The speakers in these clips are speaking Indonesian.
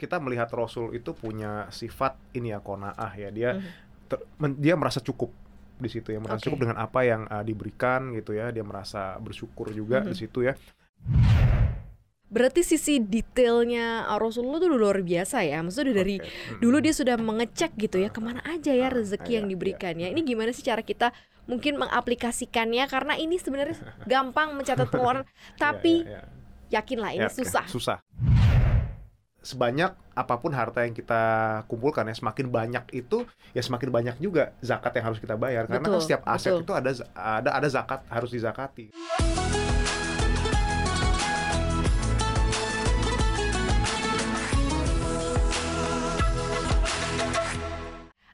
kita melihat Rasul itu punya sifat ini ya konaah ya dia Mhm. ter- men- dia merasa cukup di situ ya merasa Oke. cukup dengan apa yang uh, diberikan gitu ya dia merasa bersyukur juga Mhm. di situ ya Berarti sisi detailnya Rasulullah tuh luar biasa ya. Maksudnya dari Oke. Mm. dulu dia sudah mengecek gitu ya ke mana aja ya Ah, rezeki iya, yang iya. diberikannya. Ini gimana sih cara kita mungkin mengaplikasikannya karena ini sebenarnya gampang mencatat pengeluaran, tapi Ya, ya, ya. yakinlah ini Ya, susah. susah sebanyak apa pun harta yang kita kumpulkan ya semakin banyak itu ya semakin banyak juga zakat yang harus kita bayar karena kan Betul, setiap aset betul. itu ada ada ada zakat harus dizakati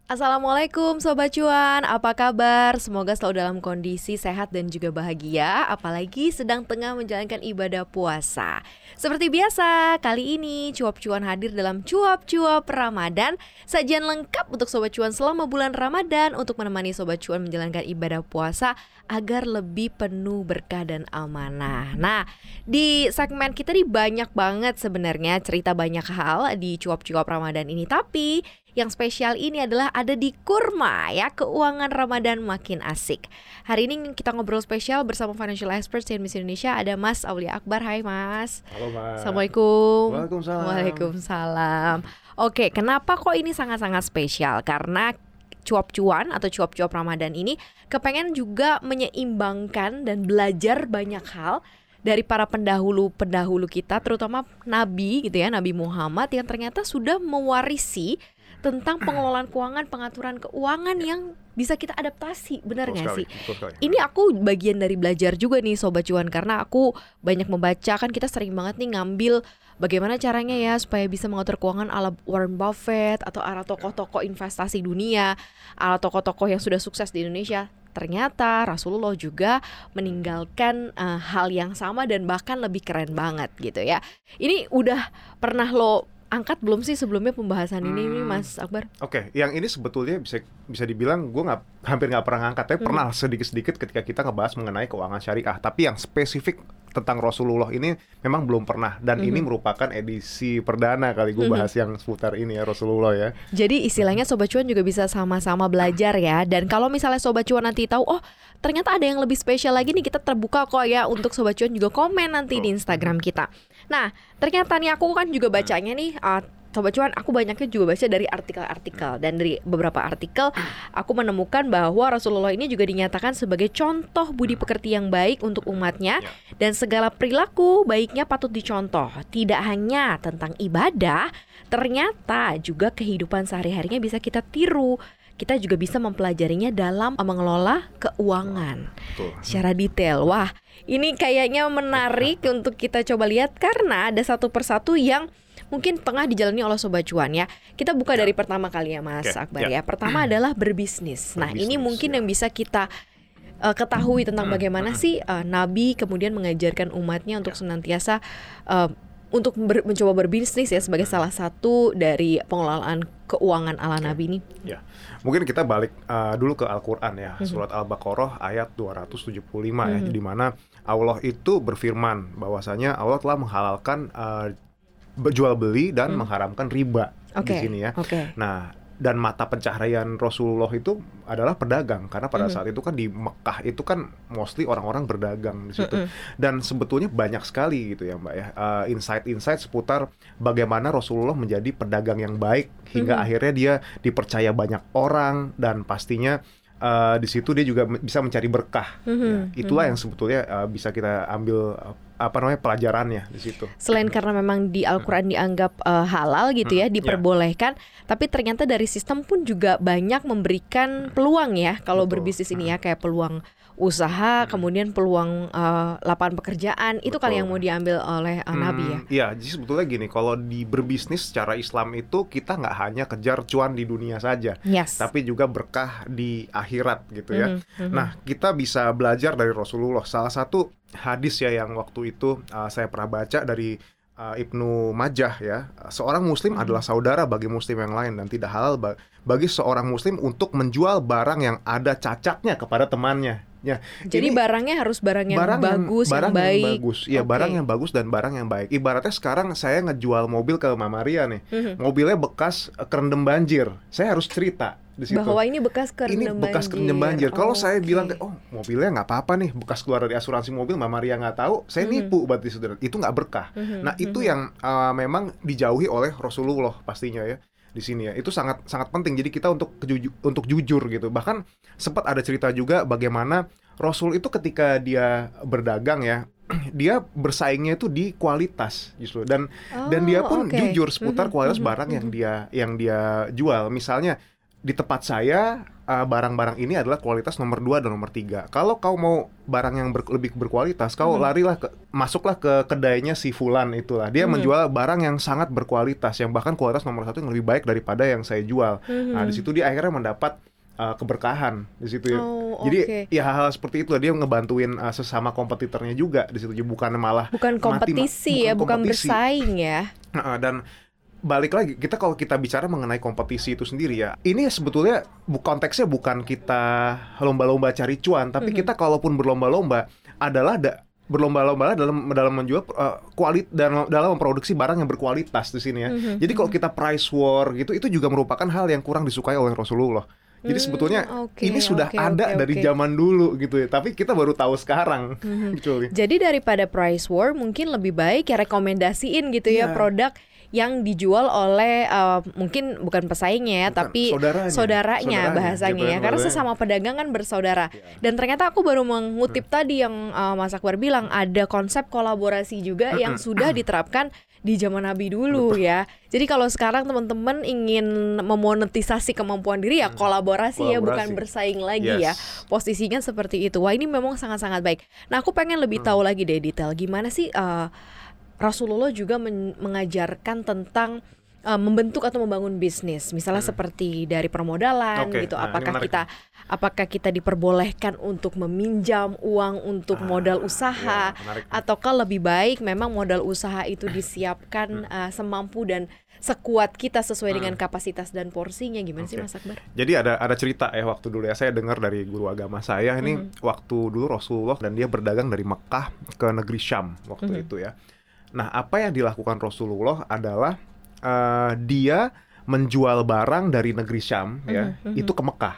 Assalamualaikum Sobat Cuan, apa kabar? Semoga selalu dalam kondisi sehat dan juga bahagia Apalagi sedang tengah menjalankan ibadah puasa. Seperti biasa, kali ini Cuap Cuan hadir dalam Cuap-Cuap Ramadan. Sajian lengkap untuk Sobat Cuan selama bulan Ramadan Untuk menemani Sobat Cuan menjalankan ibadah puasa Agar lebih penuh berkah dan amanah. Nah, di segmen kita nih banyak banget sebenarnya cerita banyak hal di Cuap-Cuap Ramadan ini. Tapi yang spesial ini adalah ada di Kurma ya, keuangan Ramadan makin asik. Hari ini kita ngobrol spesial bersama financial expert CNBC Indonesia ada Mas Aulia Akbar. Hai Mas. halo mas Assalamualaikum. Waalaikumsalam. Waalaikumsalam. Oke, kenapa kok ini sangat-sangat spesial? Karena cuap cuan atau cuap-cuap Ramadan ini kepengen juga menyeimbangkan dan belajar banyak hal dari para pendahulu-pendahulu kita terutama nabi gitu ya, Nabi Muhammad yang ternyata sudah mewarisi tentang pengelolaan keuangan, pengaturan keuangan yang bisa kita adaptasi, benar nggak sih? sekali. Ini aku bagian dari belajar juga nih Sobat Cuan Karena aku banyak membaca kan kita sering banget nih ngambil Bagaimana caranya ya supaya bisa mengatur keuangan ala Warren Buffett Atau ala tokoh-tokoh investasi dunia Ala tokoh-tokoh yang sudah sukses di Indonesia Ternyata Rasulullah juga meninggalkan eh, hal yang sama dan bahkan lebih keren banget gitu ya Ini udah pernah lo angkat belum sih sebelumnya pembahasan ini nih Hmm. Mas Akbar? Oke, yang ini sebetulnya bisa bisa dibilang gue nggak hampir nggak pernah ngangkat, tapi Hmm. pernah sedikit-sedikit ketika kita ngebahas mengenai keuangan syariah. Tapi yang spesifik tentang Rasulullah ini memang belum pernah dan ini Mhm. merupakan edisi perdana kali gue Mhm. bahas yang seputar ini ya Rasulullah ya. Jadi istilahnya Sobat Cuan juga bisa sama-sama belajar ya Dan kalau misalnya Sobat Cuan nanti tahu Oh ternyata ada yang lebih spesial lagi nih Kita terbuka kok ya Untuk Sobat Cuan juga komen nanti di. Instagram kita Nah ternyata nih aku kan juga bacanya nih uh, Sobat Cuan aku banyaknya juga baca dari artikel-artikel Dan dari beberapa artikel Aku menemukan bahwa Rasulullah ini juga dinyatakan sebagai contoh budi pekerti yang baik untuk umatnya Ya. Dan segala perilaku baiknya patut dicontoh Tidak hanya tentang ibadah ternyata juga kehidupan sehari-harinya bisa kita tiru. Kita juga bisa mempelajarinya dalam mengelola keuangan Betul. secara detail. Wah, ini kayaknya menarik untuk kita coba lihat karena ada satu persatu yang mungkin tengah dijalani oleh sobat cuan ya. Kita buka dari pertama kali ya Mas Oke, Akbar ya. ya. Pertama adalah berbisnis. Nah, ini mungkin ya. yang bisa kita uh, ketahui tentang Hmm, bagaimana hmm. sih uh, Nabi kemudian mengajarkan umatnya untuk senantiasa uh, untuk ber- mencoba berbisnis ya sebagai salah satu dari pengelolaan keuangan ala Nabi ini. Mungkin kita balik uh, dulu ke Al-Qur'an ya, Mhm. surat Al-Baqarah ayat 275 ya. Mhm. Di mana Allah itu berfirman bahwasanya Allah telah menghalalkan uh, jual beli dan Hmm. mengharamkan riba di Oke. sini ya. Oke. Nah, dan mata pencaharian Rasulullah itu adalah pedagang karena pada Mhm. saat itu kan di Mekah itu kan mostly orang-orang berdagang di situ. Mm-mm. Dan sebetulnya banyak sekali gitu ya, Mbak ya. uh, insight-insight seputar bagaimana Rasulullah menjadi pedagang yang baik hingga Mhm. akhirnya dia dipercaya banyak orang dan pastinya uh, di situ dia juga bisa mencari berkah. Mhm. Ya, itulah Mhm. yang sebetulnya uh, bisa kita ambil uh, apa namanya pelajarannya di situ. Selain karena memang di Al-Qur'an dianggap uh, halal gitu ya, Hmm, ya. diperbolehkan, tapi ternyata dari sistem pun juga banyak memberikan peluang ya kalau Betul. berbisnis ini ya kayak peluang usaha, Hmm. kemudian peluang uh, lapangan pekerjaan. Itu kali yang mau diambil oleh uh, Nabi ya. Hmm, Iya, jadi sebetulnya gini, kalau di berbisnis secara Islam itu kita nggak hanya kejar cuan di dunia saja, Yes. tapi juga berkah di akhirat gitu ya. Mhm, mhm. Nah, kita bisa belajar dari Rasulullah. Salah satu hadis ya yang waktu itu uh, saya pernah baca dari uh, Ibnu Majah ya. Seorang muslim Mhm. adalah saudara bagi muslim yang lain dan tidak halal ba- bagi seorang muslim untuk menjual barang yang ada cacatnya kepada temannya Ya, Jadi ini barangnya harus barang yang barang bagus, barang yang baik. bagus. Iya, Oke. barang yang bagus dan barang yang baik. Ibaratnya sekarang saya ngejual mobil ke Mama Ria nih. Mhm. Mobilnya bekas eh, kerendam banjir. Saya harus cerita di situ. Bahwa ini bekas ini kerendam bekas banjir. kerendam banjir. Kalau Oh, saya bilang oh mobilnya nggak apa-apa nih, bekas keluar dari asuransi mobil, Mama Ria nggak tahu, saya Mhm. nipu berarti saudara. Itu nggak berkah. Mhm, Nah itu mhm. yang uh, memang dijauhi oleh Rasulullah pastinya ya di sini ya. Itu sangat sangat penting. Jadi kita untuk kejuju- untuk jujur gitu. Bahkan sempat ada cerita juga bagaimana Rasul itu ketika dia berdagang ya, dia bersaingnya itu di kualitas justru dan dan dia Oh, pun oke. jujur seputar Mhm, kualitas mhm, barang yang mhm. dia yang dia jual. Misalnya di tempat saya uh, barang-barang ini adalah kualitas nomor 2 dan nomor 3. Kalau kau mau barang yang ber- lebih berkualitas, kau Mhm. larilah ke masuklah ke kedainya si fulan itulah. Dia Mhm. menjual barang yang sangat berkualitas, yang bahkan kualitas nomor satu yang lebih baik daripada yang saya jual. Nah, Mhm. di situ dia akhirnya mendapat uh, keberkahan di situ ya. Oh, Jadi oke. ya hal-hal seperti itu dia ngebantuin uh, sesama kompetitornya juga di situ. Bukan malah bukan mati kompetisi ya, bukan bukan kompetisi. bersaing ya. Dan balik lagi kita kalau kita bicara mengenai kompetisi itu sendiri ya ini sebetulnya konteksnya bukan kita lomba-lomba cari cuan tapi Mhm. kita kalaupun berlomba-lomba adalah da- berlomba-lomba dalam dalam menjual uh, kualit dan dalam memproduksi barang yang berkualitas di sini ya Mhm, jadi kalau mhm. kita price war gitu itu juga merupakan hal yang kurang disukai oleh Rasulullah jadi Hmm, sebetulnya oke, ini sudah oke, ada oke, dari oke. zaman dulu gitu ya tapi kita baru tahu sekarang Mhm. gitu Jadi daripada price war mungkin lebih baik ya rekomendasiin gitu ya Iya. produk yang dijual oleh eh, mungkin bukan pesaingnya ya Bukan, tapi saudaranya. saudaranya, Saudaranya, bahasanya ya karena sesama pedagang kan bersaudara. Iya. Dan ternyata aku baru mengutip tadi yang eh, Mas Akbar bilang ada konsep kolaborasi juga yang sudah diterapkan di zaman Nabi dulu ya. Jadi kalau sekarang teman-teman ingin memonetisasi kemampuan diri ya kolaborasi, ya bukan Kolaborasi. bersaing lagi ya Yes. posisinya seperti itu. Wah ini memang sangat-sangat baik. Nah aku pengen lebih Hmm. tahu lagi deh detail gimana sih eh, Rasulullah juga men- mengajarkan tentang eh, membentuk atau membangun bisnis, misalnya seperti dari permodalan Oke, gitu. nah, apakah kita apakah kita diperbolehkan untuk meminjam uang untuk Ah, modal usaha? ya. Ataukah lebih baik memang modal usaha itu disiapkan eh, semampu dan sekuat kita sesuai dengan kapasitas dan porsinya gimana sih Hmm. Oke. Mas Akbar? Jadi ada ada cerita ya waktu dulu ya saya dengar dari guru agama saya ini Mhm. waktu dulu Rasulullah dan dia berdagang dari Mekah ke negeri Syam waktu Mhm. itu ya. Nah apa yang dilakukan Rasulullah adalah eh, dia menjual barang dari negeri Syam ya Mhm, mhm. itu ke Mekah.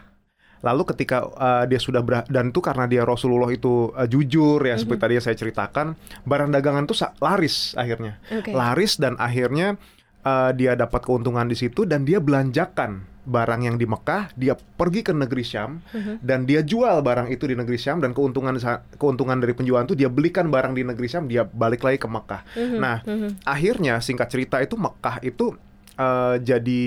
Lalu ketika eh, dia sudah ber dan itu karena dia Rasulullah itu eh, jujur ya seperti Mhm. tadi yang saya ceritakan barang dagangan itu laris akhirnya Oke. laris dan akhirnya uh, dia dapat keuntungan di situ dan dia belanjakan barang yang di Mekah, dia pergi ke negeri Syam Mhm. dan dia jual barang itu di negeri Syam dan keuntungan keuntungan dari penjualan itu dia belikan barang di negeri Syam, dia balik lagi ke Mekah. Mhm, Nah, mhm. Akhirnya singkat cerita itu Mekah itu uh, jadi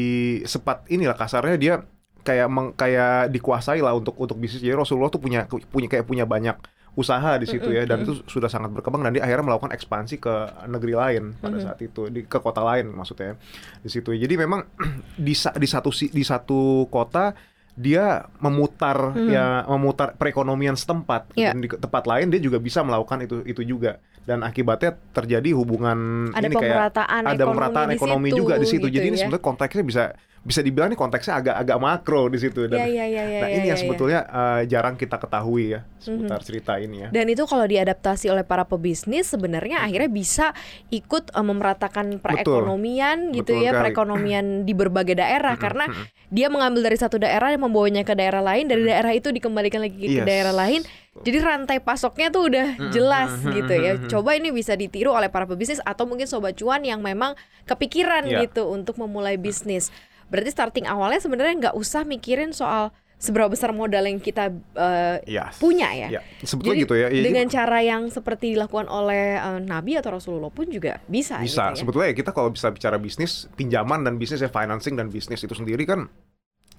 sempat inilah kasarnya dia kayak meng, kayak dikuasai lah untuk untuk bisnis. Jadi Rasulullah tuh punya punya kayak punya banyak usaha di situ ya dan itu sudah sangat berkembang dan dia akhirnya melakukan ekspansi ke negeri lain pada saat itu di ke kota lain maksudnya di situ. Jadi memang di di satu di satu kota dia memutar Mhm. ya memutar perekonomian setempat Iya. dan di tempat lain dia juga bisa melakukan itu itu juga dan akibatnya terjadi hubungan Ada ini kayak pemerataan ada ekonomi pemerataan di ekonomi situ, juga di situ. gitu Jadi ini ya. sebenarnya konteksnya bisa bisa dibilang ini konteksnya agak agak makro di situ dan Iya, iya, iya, iya, nah iya, ini yang iya. sebetulnya eh, jarang kita ketahui ya seputar Mhm. cerita ini ya. Dan itu kalau diadaptasi oleh para pebisnis sebenarnya akhirnya bisa ikut eh, memeratakan perekonomian gitu Betul ya, sekali. perekonomian di berbagai daerah Mm-mm, karena mm-mm. dia mengambil dari satu daerah dan membawanya ke daerah lain, dari daerah itu dikembalikan lagi ke Yes. daerah lain. Jadi rantai pasoknya tuh udah Mm-mm, jelas mm-mm, gitu ya. mm-mm. Coba ini bisa ditiru oleh para pebisnis atau mungkin sobat cuan yang memang kepikiran Iya. gitu untuk memulai bisnis. Berarti starting awalnya sebenarnya nggak usah mikirin soal seberapa besar modal yang kita eh, Yes. punya ya. Ya, sebetulnya Jadi gitu ya. Ya, dengan cara yang seperti dilakukan oleh eh, Nabi atau Rasulullah pun juga bisa. bisa. gitu ya. Sebetulnya ya kita kalau bisa bicara bisnis, pinjaman dan bisnis ya financing dan bisnis itu sendiri kan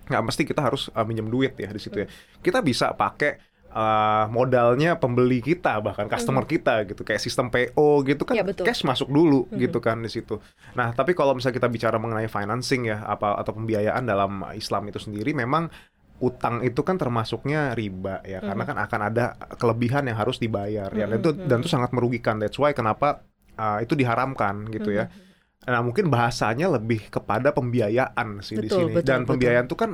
nggak mesti kita harus uh, minjem duit ya di situ ya. Kita bisa pakai uh, modalnya pembeli kita bahkan customer kita gitu kayak sistem PO gitu kan Ya, betul. cash masuk dulu Mhm. gitu kan di situ. Nah, tapi kalau misalnya kita bicara mengenai financing ya apa atau pembiayaan dalam Islam itu sendiri memang utang itu kan termasuknya riba ya karena kan akan ada kelebihan yang harus dibayar ya dan itu Mhm. dan itu sangat merugikan that's why kenapa uh, itu diharamkan gitu ya Mhm. Nah, mungkin bahasanya lebih kepada pembiayaan sih di Betul, sini. betul, Dan betul. pembiayaan itu kan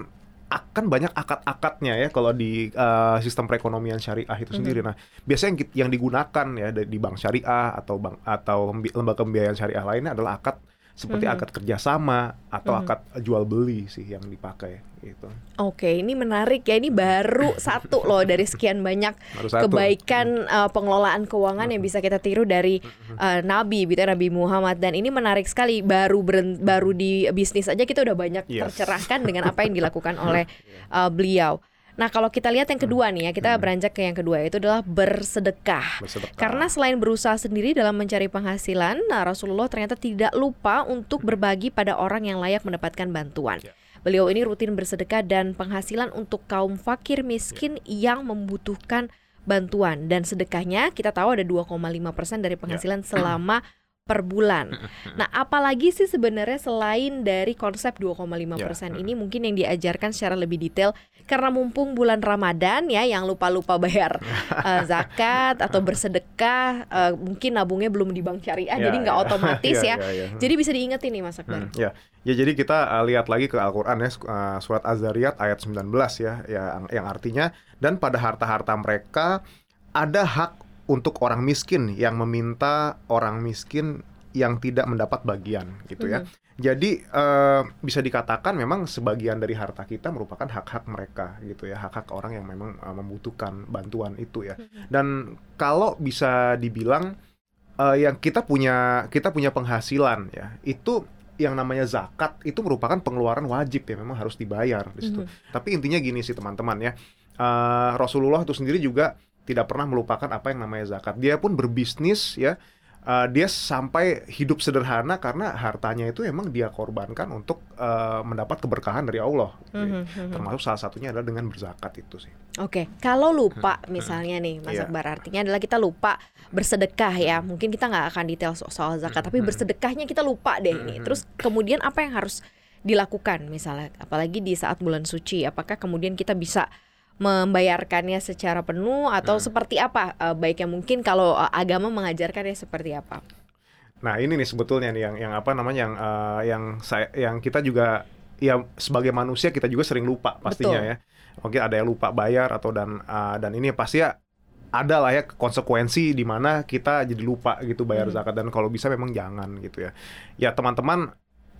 akan banyak akad-akadnya ya kalau di uh, sistem perekonomian syariah itu sendiri. Nah, biasanya yang, yang digunakan ya di bank syariah atau bank atau lembaga pembiayaan syariah lainnya adalah akad seperti mm-hmm. akad kerjasama atau mm-hmm. akad jual beli sih yang dipakai gitu. Oke, ini menarik ya. Ini baru satu loh dari sekian banyak kebaikan uh, pengelolaan keuangan yang bisa kita tiru dari uh, Nabi, gitu Nabi Muhammad. Dan ini menarik sekali. Baru beren, baru di bisnis aja kita udah banyak yes. tercerahkan dengan apa yang dilakukan oleh uh, beliau. Nah, kalau kita lihat yang kedua nih ya, kita hmm. beranjak ke yang kedua itu adalah bersedekah. bersedekah. Karena selain berusaha sendiri dalam mencari penghasilan, nah Rasulullah ternyata tidak lupa untuk berbagi pada orang yang layak mendapatkan bantuan. Ya. Beliau ini rutin bersedekah dan penghasilan untuk kaum fakir miskin ya. yang membutuhkan bantuan dan sedekahnya kita tahu ada 2,5% dari ya. penghasilan ya. selama per bulan. Nah, apalagi sih sebenarnya selain dari konsep 2,5% ya. ini mungkin yang diajarkan secara lebih detail karena mumpung bulan Ramadan ya yang lupa-lupa bayar uh, zakat atau bersedekah, uh, mungkin nabungnya belum di bank syariah ya, jadi nggak ya. otomatis ya. ya. ya, ya. Jadi bisa diingetin nih Mas Akbar. Hmm, ya. Ya jadi kita uh, lihat lagi ke Al-Qur'an ya uh, surat Az-Zariyat ayat 19 ya yang yang artinya dan pada harta-harta mereka ada hak untuk orang miskin yang meminta orang miskin yang tidak mendapat bagian gitu ya. Mm. Jadi uh, bisa dikatakan memang sebagian dari harta kita merupakan hak-hak mereka gitu ya, hak-hak orang yang memang uh, membutuhkan bantuan itu ya. Mm. Dan kalau bisa dibilang uh, yang kita punya kita punya penghasilan ya, itu yang namanya zakat itu merupakan pengeluaran wajib ya, memang harus dibayar di situ. Mm -hmm. Tapi intinya gini sih teman-teman ya. Uh, Rasulullah itu sendiri juga tidak pernah melupakan apa yang namanya zakat. Dia pun berbisnis ya. Uh, dia sampai hidup sederhana karena hartanya itu emang dia korbankan untuk uh, mendapat keberkahan dari Allah. Mm -hmm. Termasuk salah satunya adalah dengan berzakat itu sih. Oke, okay. kalau lupa hmm. misalnya nih, Mas yeah. Akbar artinya adalah kita lupa bersedekah ya. Mungkin kita nggak akan detail so soal zakat, tapi bersedekahnya kita lupa deh ini. Terus kemudian apa yang harus dilakukan misalnya, apalagi di saat bulan suci? Apakah kemudian kita bisa membayarkannya secara penuh atau hmm. seperti apa uh, baiknya mungkin kalau uh, agama mengajarkannya seperti apa? Nah ini nih sebetulnya nih yang yang apa namanya yang uh, yang saya yang kita juga ya sebagai manusia kita juga sering lupa pastinya Betul. ya. Mungkin ada yang lupa bayar atau dan uh, dan ini pasti ya ada lah ya konsekuensi di mana kita jadi lupa gitu bayar hmm. zakat dan kalau bisa memang jangan gitu ya. Ya teman-teman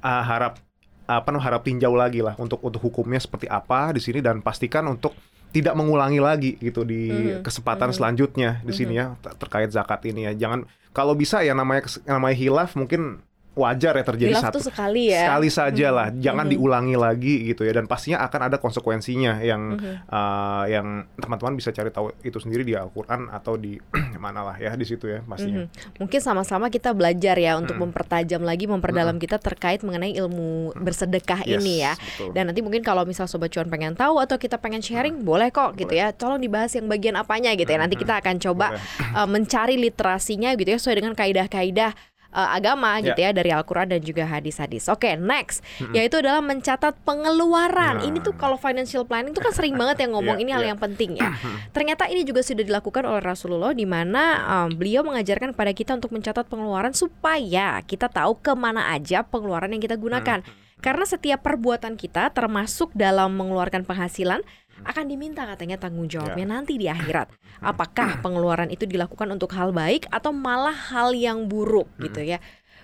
uh, harap apa namanya harap tinjau lagi lah untuk untuk hukumnya seperti apa di sini dan pastikan untuk tidak mengulangi lagi gitu di mm-hmm. kesempatan mm-hmm. selanjutnya di sini ya mm-hmm. terkait zakat ini ya. Jangan kalau bisa ya namanya namanya hilaf mungkin wajar ya terjadi Hilaf satu sekali ya sekali saja lah hmm. jangan hmm. diulangi lagi gitu ya dan pastinya akan ada konsekuensinya yang hmm. uh, yang teman-teman bisa cari tahu itu sendiri di Al-Qur'an atau di mana lah ya di situ ya pastinya hmm. mungkin sama-sama kita belajar ya untuk hmm. mempertajam lagi memperdalam hmm. kita terkait mengenai ilmu bersedekah yes, ini ya betul. dan nanti mungkin kalau misal sobat cuan pengen tahu atau kita pengen sharing hmm. boleh kok gitu boleh. ya tolong dibahas yang bagian apanya gitu ya nanti kita akan coba uh, mencari literasinya gitu ya sesuai dengan kaidah-kaidah uh, agama yeah. gitu ya dari Al-Qur'an dan juga hadis-hadis. Oke, okay, next mm-hmm. yaitu adalah mencatat pengeluaran. Nah. Ini tuh kalau financial planning tuh kan sering banget yang ngomong yeah, ini hal yeah. yang penting ya. Ternyata ini juga sudah dilakukan oleh Rasulullah di mana um, beliau mengajarkan kepada kita untuk mencatat pengeluaran supaya kita tahu ke mana aja pengeluaran yang kita gunakan. Mm-hmm. Karena setiap perbuatan kita termasuk dalam mengeluarkan penghasilan akan diminta katanya tanggung jawabnya ya. nanti di akhirat. Apakah pengeluaran itu dilakukan untuk hal baik atau malah hal yang buruk hmm. gitu ya.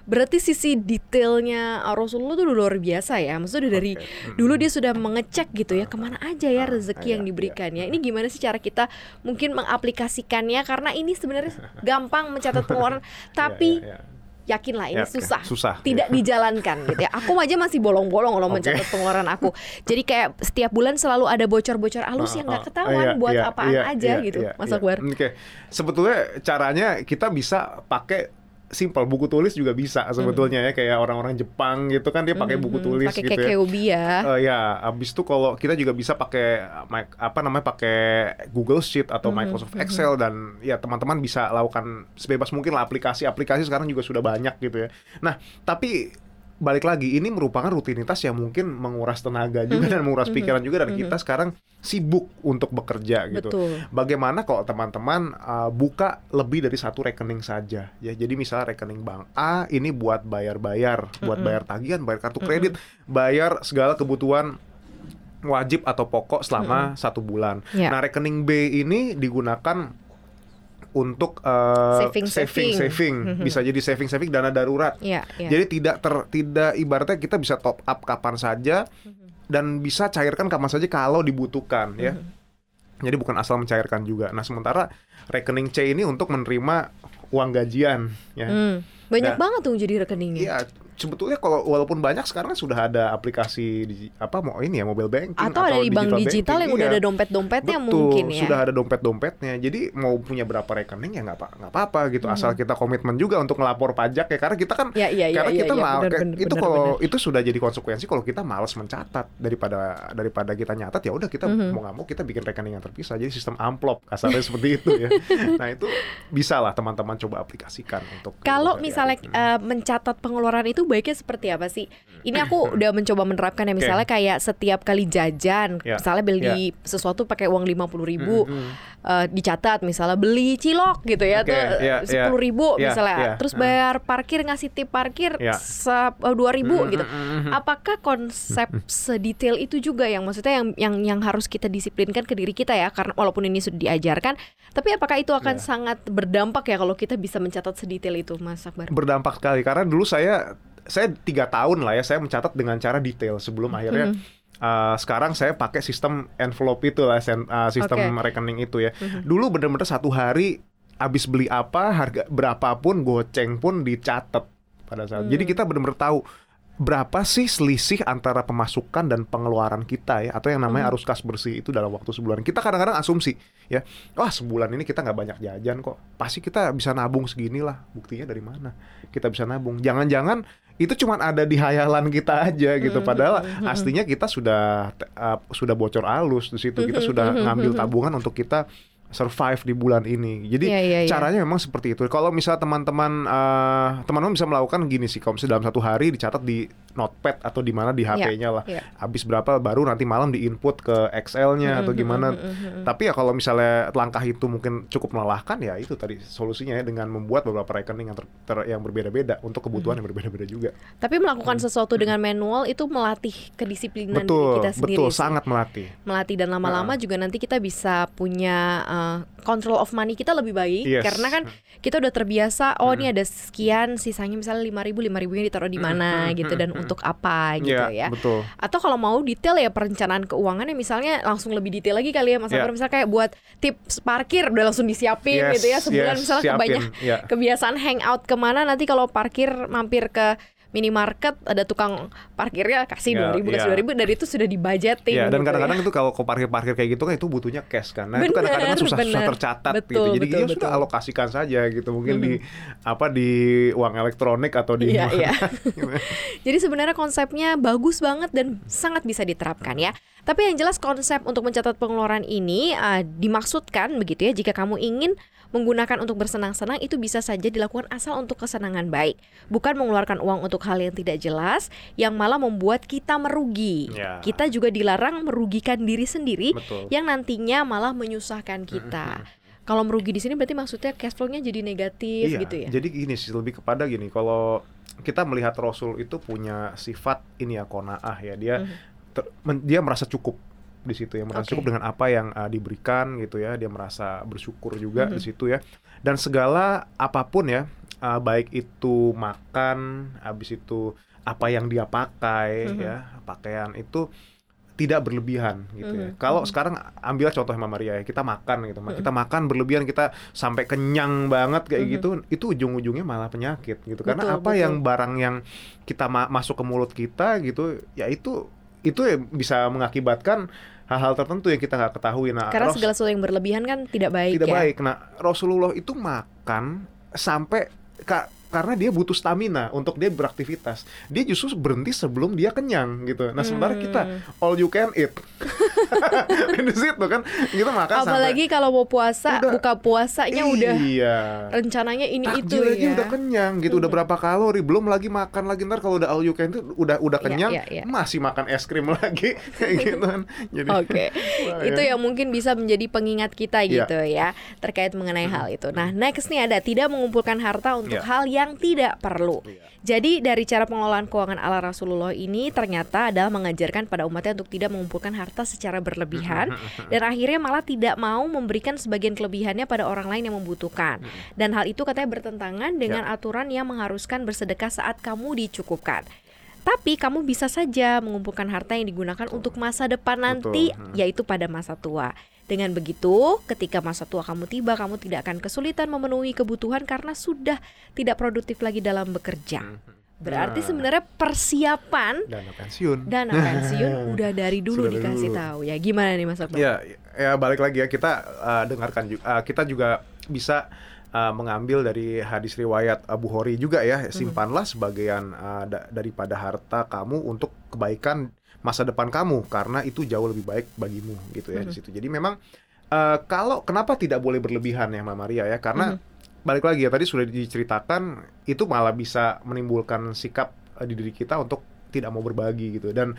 Berarti sisi detailnya Rasulullah tuh luar biasa ya. Maksudnya dari okay. dulu dia sudah mengecek gitu ya ke mana aja ya rezeki yang iya, diberikan ya. Ini gimana sih cara kita mungkin mengaplikasikannya karena ini sebenarnya gampang mencatat pengeluaran iya, tapi yeah, yeah, yeah yakinlah ini ya, susah, susah, tidak ya. dijalankan gitu ya. Aku aja masih bolong-bolong loh okay. mencatat pengeluaran aku. Jadi kayak setiap bulan selalu ada bocor-bocor alus uh, yang nggak ah, ketahuan uh, buat iya, apaan iya, aja iya, gitu, iya, Mas iya. Oke, okay. sebetulnya caranya kita bisa pakai simple buku tulis juga bisa sebetulnya hmm. ya kayak orang-orang Jepang gitu kan dia pakai buku tulis pake gitu ya. ya. Uh, ya, abis itu kalau kita juga bisa pakai apa namanya pakai Google Sheet atau hmm. Microsoft Excel dan ya teman-teman bisa lakukan sebebas mungkin lah aplikasi-aplikasi sekarang juga sudah banyak gitu ya. Nah, tapi balik lagi ini merupakan rutinitas yang mungkin menguras tenaga juga mm -hmm. dan menguras mhm. pikiran -hmm. juga dan mm -hmm. kita sekarang sibuk untuk bekerja gitu. Betul. Bagaimana kalau teman-teman uh, buka lebih dari satu rekening saja ya. Jadi misalnya rekening bank A ini buat bayar-bayar, buat -hmm. bayar tagihan, bayar kartu kredit, -hmm. bayar segala kebutuhan wajib atau pokok selama satu bulan. Ya. Nah rekening B ini digunakan untuk uh, Saving, saving, saving. saving. Bisa jadi saving, saving dana darurat. Iya, iya. Jadi tidak ter, tidak ibaratnya kita bisa top up kapan saja dan bisa cairkan kapan saja kalau dibutuhkan ya. Jadi bukan asal mencairkan juga. Nah sementara rekening C ini untuk menerima uang gajian ya. Hmm. Banyak Nah, banget tuh jadi rekeningnya. Iya, sebetulnya kalau walaupun banyak sekarang sudah ada aplikasi di, apa mau ini ya mobile banking Atau ada di bank digital yang banking, udah iya. ada dompet-dompetnya Betul, mungkin ya. sudah ada dompet-dompetnya. Jadi mau punya berapa rekening ya nggak apa nggak apa-apa gitu. Asal kita komitmen juga untuk ngelapor pajak ya karena kita kan Ya, iya, iya, karena iya, kita iya, mal- benar, kayak- benar, itu kalau itu sudah jadi konsekuensi kalau kita malas mencatat daripada daripada kita nyatat ya udah kita Mhm. mau nggak mau kita bikin rekening yang terpisah. Jadi sistem amplop kasarnya seperti itu ya. Nah, itu bisa lah teman-teman coba aplikasikan untuk Kalau misalnya eh, mencatat pengeluaran itu baiknya seperti apa sih? Ini aku udah mencoba menerapkan ya misalnya kayak setiap kali jajan, Ya, misalnya beli sesuatu pakai uang lima puluh ribu, Mhm. eh, dicatat misalnya beli cilok gitu ya Oke, tuh ya, ya. sepuluh ribu Ya, misalnya, ya. terus Hmm. bayar parkir ngasih tip parkir Ya. dua ribu Mhm, gitu. mhm, mhm. Apakah konsep sedetail itu juga yang maksudnya yang yang yang harus kita disiplinkan ke diri kita ya? Karena walaupun ini sudah diajarkan, tapi apakah itu akan Ya. sangat berdampak ya kalau kita bisa mencatat sedetail itu, Mas Akbar? berdampak sekali karena dulu saya saya tiga tahun lah ya saya mencatat dengan cara detail sebelum akhirnya Mhm. uh, sekarang saya pakai sistem envelope itu lah uh, sistem Oke. rekening itu ya Mhm. dulu bener-bener satu hari habis beli apa harga berapapun goceng pun dicatat pada saat jadi Hmm. kita bener-bener tahu berapa sih selisih antara pemasukan dan pengeluaran kita ya? Atau yang namanya Mhm. arus kas bersih itu dalam waktu sebulan. Kita kadang-kadang asumsi ya wah sebulan ini kita nggak banyak jajan kok. Pasti kita bisa nabung segini lah buktinya dari mana? Kita bisa nabung. Jangan-jangan itu cuma ada di hayalan kita aja gitu. Mhm, padahal mhm, mhm. aslinya kita sudah uh, sudah bocor halus di situ. Kita sudah ngambil tabungan untuk kita survive di bulan ini jadi Iya, iya, iya. caranya memang seperti itu kalau misal teman-teman eh, teman-teman bisa melakukan gini sih kalau misalnya dalam satu hari dicatat di notepad atau di mana di HP-nya lah iya. habis berapa baru nanti malam diinput ke Excel-nya atau Mhm, gimana mhm, mhm, mhm. tapi ya kalau misalnya langkah itu mungkin cukup melelahkan ya itu tadi solusinya ya dengan membuat beberapa rekening yang ter, ter- yang berbeda-beda untuk kebutuhan yang berbeda-beda juga Tapi melakukan sesuatu dengan manual itu melatih kedisiplinan diri betul kita sendiri. betul sih. sangat melatih melatih dan lama-lama juga nanti kita bisa punya uh, control of money kita lebih baik Yes. karena kan kita udah terbiasa oh ini ada sekian sisanya misalnya lima ribu lima ribunya ditaruh di mana Mhm, gitu dan mhm, untuk apa gitu ya. Iya, betul Atau kalau mau detail ya perencanaan keuangannya misalnya langsung lebih detail lagi kali ya Mas. Akbar misalnya kayak buat tips parkir udah langsung disiapin Yes, gitu ya sebulan yes, misalnya siapin, kebanyak ya. kebiasaan hangout ke mana nanti kalau parkir mampir ke minimarket ada tukang parkirnya kasih Ya, dua ribu kasih ya. dua ribu dari itu sudah dibudgeting Iya, dan gitu kadang-kadang ya. itu kalau kau parkir-parkir kayak gitu kan itu butuhnya cash kan. Nah, itu Bener, kadang-kadang kan susah, susah bener. tercatat Betul, gitu. Jadi betul, ya sudah alokasikan saja gitu. Mungkin di apa di uang elektronik atau di Iya, mana iya. gitu. Jadi sebenarnya konsepnya bagus banget dan sangat bisa diterapkan ya. Tapi yang jelas konsep untuk mencatat pengeluaran ini uh, dimaksudkan begitu ya jika kamu ingin menggunakan untuk bersenang-senang itu bisa saja dilakukan asal untuk kesenangan baik, bukan mengeluarkan uang untuk hal yang tidak jelas yang malah membuat kita merugi. Ya. Kita juga dilarang merugikan diri sendiri Betul. yang nantinya malah menyusahkan kita. Kalau merugi di sini berarti maksudnya cash flow-nya jadi negatif Iya, gitu ya. Jadi gini sih lebih kepada gini, kalau kita melihat Rasul itu punya sifat ini ya konaah ya. Dia Mhm. ter- men- dia merasa cukup di situ ya, merasa Oke. cukup dengan apa yang uh, diberikan gitu ya. Dia merasa bersyukur juga Mhm. di situ ya. Dan segala apa pun ya, uh, baik itu makan, habis itu apa yang dia pakai Mhm. ya, pakaian itu tidak berlebihan gitu ya. Mhm, Kalau mhm. sekarang ambil contoh Mama Maria ya, kita makan gitu, Mhm. kita makan berlebihan, kita sampai kenyang banget kayak Mhm. gitu, itu ujung-ujungnya malah penyakit gitu. Karena Betul, apa betul. yang barang yang kita ma- masuk ke mulut kita gitu, ya itu itu ya bisa mengakibatkan hal-hal tertentu yang kita nggak ketahui. Nah, Karena Ros- segala sesuatu yang berlebihan kan tidak baik tidak ya. baik. Nah, Rasulullah itu makan sampai ka- karena dia butuh stamina untuk dia beraktivitas. Dia justru berhenti sebelum dia kenyang gitu. Nah, sementara kita Hmm. all you can eat. di situ kan kita makan Apalagi kalau mau puasa, Udah. buka puasanya udah iya. rencananya ini itu ya. udah kenyang gitu, udah berapa kalori, belum lagi makan lagi ntar kalau udah all you can itu udah udah Iya, kenyang, iya, iya. masih makan es krim lagi kayak gitu kan. Jadi Oke, Wah, itu ya. yang mungkin bisa menjadi pengingat kita Iya. gitu ya terkait mengenai hal itu. Nah, next nih ada tidak mengumpulkan harta untuk Iya. hal yang tidak perlu. Iya. Jadi dari cara pengelolaan keuangan ala Rasulullah ini ternyata adalah mengajarkan pada umatnya untuk tidak mengumpulkan harta secara berlebihan dan akhirnya malah tidak mau memberikan sebagian kelebihannya pada orang lain yang membutuhkan. Dan hal itu katanya bertentangan dengan aturan yang mengharuskan bersedekah saat kamu dicukupkan. Tapi kamu bisa saja mengumpulkan harta yang digunakan untuk masa depan nanti, Betul. Hmm. yaitu pada masa tua. Dengan begitu, ketika masa tua kamu tiba, kamu tidak akan kesulitan memenuhi kebutuhan karena sudah tidak produktif lagi dalam bekerja. Berarti Nah. sebenarnya persiapan dana pensiun. dana pensiun udah dari dulu Sudah dikasih dulu. tahu ya. Gimana nih Mas Akbar? Ya, ya balik lagi ya kita uh, dengarkan juga kita juga bisa uh, mengambil dari hadis riwayat Abu Hori juga ya simpanlah sebagian uh, da- daripada harta kamu untuk kebaikan masa depan kamu karena itu jauh lebih baik bagimu gitu ya di situ. Jadi memang uh, kalau kenapa tidak boleh berlebihan ya Mama Maria ya? Karena balik lagi ya tadi sudah diceritakan itu malah bisa menimbulkan sikap uh, di diri kita untuk tidak mau berbagi gitu. Dan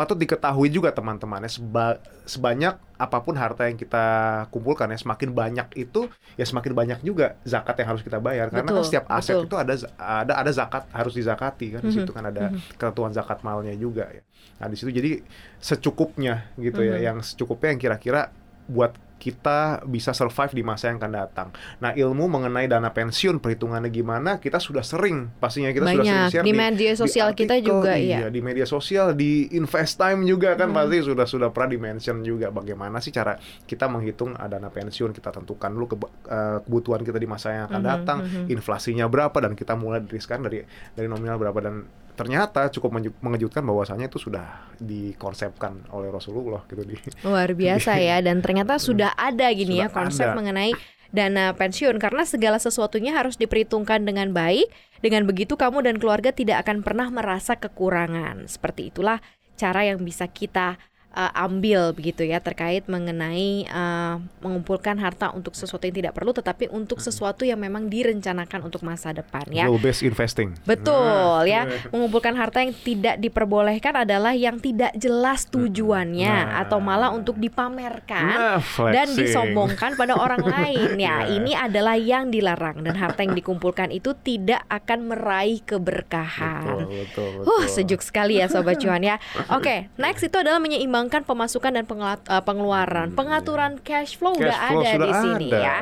patut diketahui juga teman-teman ya seba- sebanyak apa pun harta yang kita kumpulkan ya semakin banyak itu ya semakin banyak juga zakat yang harus kita bayar karena kan Betul, setiap aset betul. itu ada ada ada zakat harus dizakati kan di Mhm, situ kan ada ketentuan zakat malnya juga ya nah di situ jadi secukupnya gitu ya Mhm. yang secukupnya yang kira-kira buat kita bisa survive di masa yang akan datang. Nah, ilmu mengenai dana pensiun perhitungannya gimana kita sudah sering pastinya kita sudah sering Banyak share di media sosial kita artikel, juga iya, ya. di media sosial di invest time juga kan Hmm. pasti sudah sudah pernah di mention juga bagaimana sih cara kita menghitung uh, dana pensiun kita tentukan dulu uh, kebutuhan kita di masa yang akan Mhm, datang mhm. inflasinya berapa dan kita mulai diriskan dari dari nominal berapa dan ternyata cukup mengejutkan bahwasanya itu sudah dikonsepkan oleh Rasulullah gitu di Luar biasa ya dan ternyata sudah ada gini ya Sudah konsep ada. mengenai dana pensiun karena segala sesuatunya harus diperhitungkan dengan baik. Dengan begitu kamu dan keluarga tidak akan pernah merasa kekurangan. Seperti itulah cara yang bisa kita uh, ambil begitu ya terkait mengenai uh, mengumpulkan harta untuk sesuatu yang tidak perlu tetapi untuk sesuatu yang memang direncanakan untuk masa depan ya. goal based investing. Betul Nah, ya, mengumpulkan harta yang tidak diperbolehkan adalah yang tidak jelas tujuannya Nah. atau malah untuk dipamerkan Nah, dan disombongkan pada orang lain. Ya, Ya. ini adalah yang dilarang dan harta yang dikumpulkan itu tidak akan meraih keberkahan. Betul, betul, betul. Huh, sejuk sekali ya sobat cuan ya. Oke, next itu adalah menyeimbangkan pemasukan dan eh, pengeluaran. Pengaturan cash flow Hmm, Cash udah flow ada di sini ada. ya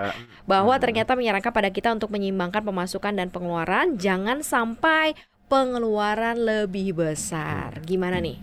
bahwa ternyata menyarankan pada kita untuk menyeimbangkan pemasukan dan pengeluaran jangan sampai pengeluaran lebih besar. Gimana nih?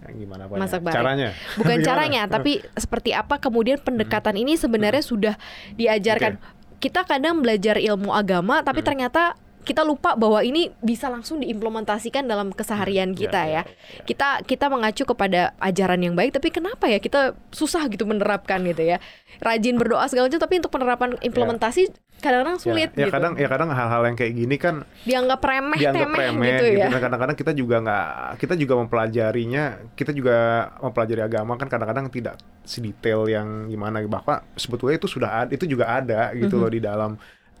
Ya, gimana Pak? Masak bareng. Caranya? Bukan Gimana? caranya, tapi seperti apa kemudian pendekatan ini sebenarnya sudah diajarkan. Kita kadang belajar ilmu agama tapi ternyata kita lupa bahwa ini bisa langsung diimplementasikan dalam keseharian kita ya. Kita kita mengacu kepada ajaran yang baik tapi kenapa ya kita susah gitu menerapkan gitu ya. Rajin berdoa segala macam tapi untuk penerapan implementasi kadang-kadang sulit ya, ya gitu. kadang ya kadang hal-hal yang kayak gini kan dianggap remeh dianggap temeh remeh gitu gitu, ya. Dan kadang-kadang kita juga nggak kita juga mempelajarinya kita juga mempelajari agama kan kadang-kadang tidak sedetail yang gimana bahwa sebetulnya itu sudah ada itu juga ada gitu Mhm. loh di dalam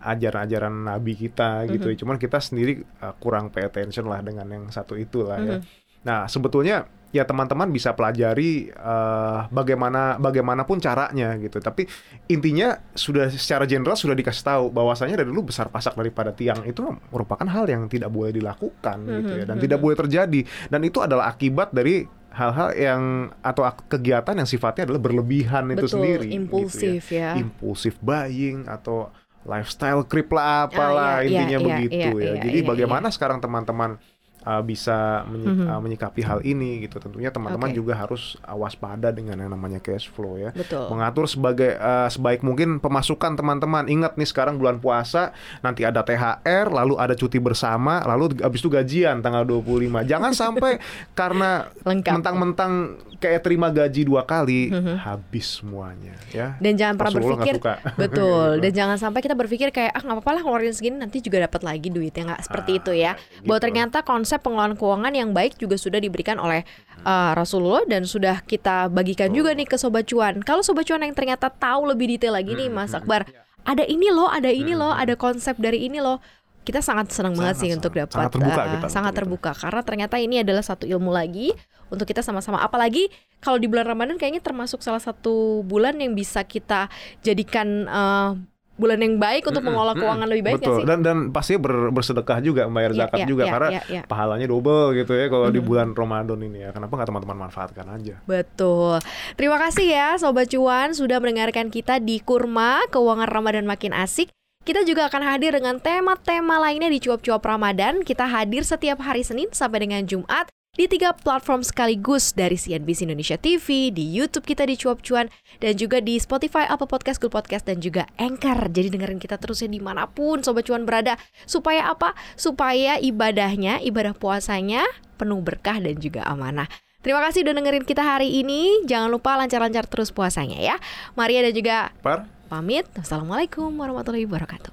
ajaran-ajaran nabi kita gitu Mhm. cuman kita sendiri uh, kurang pay attention lah dengan yang satu itu lah ya Mhm. nah sebetulnya ya teman-teman bisa pelajari uh, bagaimana bagaimanapun caranya gitu tapi intinya sudah secara general sudah dikasih tahu bahwasanya dari dulu besar pasak daripada tiang itu merupakan hal yang tidak boleh dilakukan gitu ya dan Mhm, tidak mhm. boleh terjadi dan itu adalah akibat dari hal-hal yang atau kegiatan yang sifatnya adalah berlebihan itu Betul, sendiri gitu ya. impulsif ya. impulsif buying atau lifestyle creep lah apalah Ah, iya, intinya iya, begitu iya, ya. iya, jadi iya, bagaimana sekarang teman-teman uh, bisa menyi- Mhm. uh, menyikapi hal ini gitu tentunya teman-teman Oke. juga harus uh, waspada dengan yang namanya cash flow ya Betul. mengatur sebagai uh, sebaik mungkin pemasukan teman-teman. Ingat nih sekarang bulan puasa, nanti ada THR, lalu ada cuti bersama, lalu habis itu gajian tanggal 25. Jangan sampai karena mentang-mentang kayak terima gaji dua kali Mhm. habis semuanya ya. Dan jangan pernah berpikir betul. Gitu. Dan jangan sampai kita berpikir kayak ah nggak apa-apa lah ngeluarin segini nanti juga dapat lagi duitnya nggak seperti Ah, itu ya. Bahwa gitu. ternyata konsep konsep pengelolaan keuangan yang baik juga sudah diberikan oleh uh, Rasulullah dan sudah kita bagikan juga nih ke sobat cuan. Kalau sobat cuan yang ternyata tahu lebih detail lagi nih Mas Akbar, ada ini loh, ada ini loh, ada konsep dari ini loh. Kita sangat senang banget sih sangat. untuk dapat Sangat terbuka uh, kita sangat terbuka karena ternyata ini adalah satu ilmu lagi untuk kita sama-sama apalagi kalau di bulan Ramadan kayaknya termasuk salah satu bulan yang bisa kita jadikan uh, bulan yang baik untuk mengelola keuangan lebih baik Betul. sih? Dan dan pasti ber- bersedekah juga, membayar Iya, zakat iya, juga iya, karena iya, iya. pahalanya double gitu ya kalau di Mhm. bulan Ramadan ini ya. Kenapa nggak teman-teman manfaatkan aja? Betul. Terima kasih ya Sobat Cuan sudah mendengarkan kita di Kurma Keuangan Ramadan Makin Asik. Kita juga akan hadir dengan tema-tema lainnya di Cuap-Cuap Ramadan. Kita hadir setiap hari Senin sampai dengan Jumat di tiga platform sekaligus dari CNBC Indonesia TV, di YouTube kita di Cuap Cuan, dan juga di Spotify, Apple Podcast, Google Podcast, dan juga Anchor. Jadi dengerin kita terusnya di mana pun Sobat Cuan berada. Supaya apa? Supaya ibadahnya, ibadah puasanya penuh berkah dan juga amanah. Terima kasih udah dengerin kita hari ini. Jangan lupa lancar-lancar terus puasanya ya. Maria dan juga Par? pamit. Wassalamualaikum warahmatullahi wabarakatuh.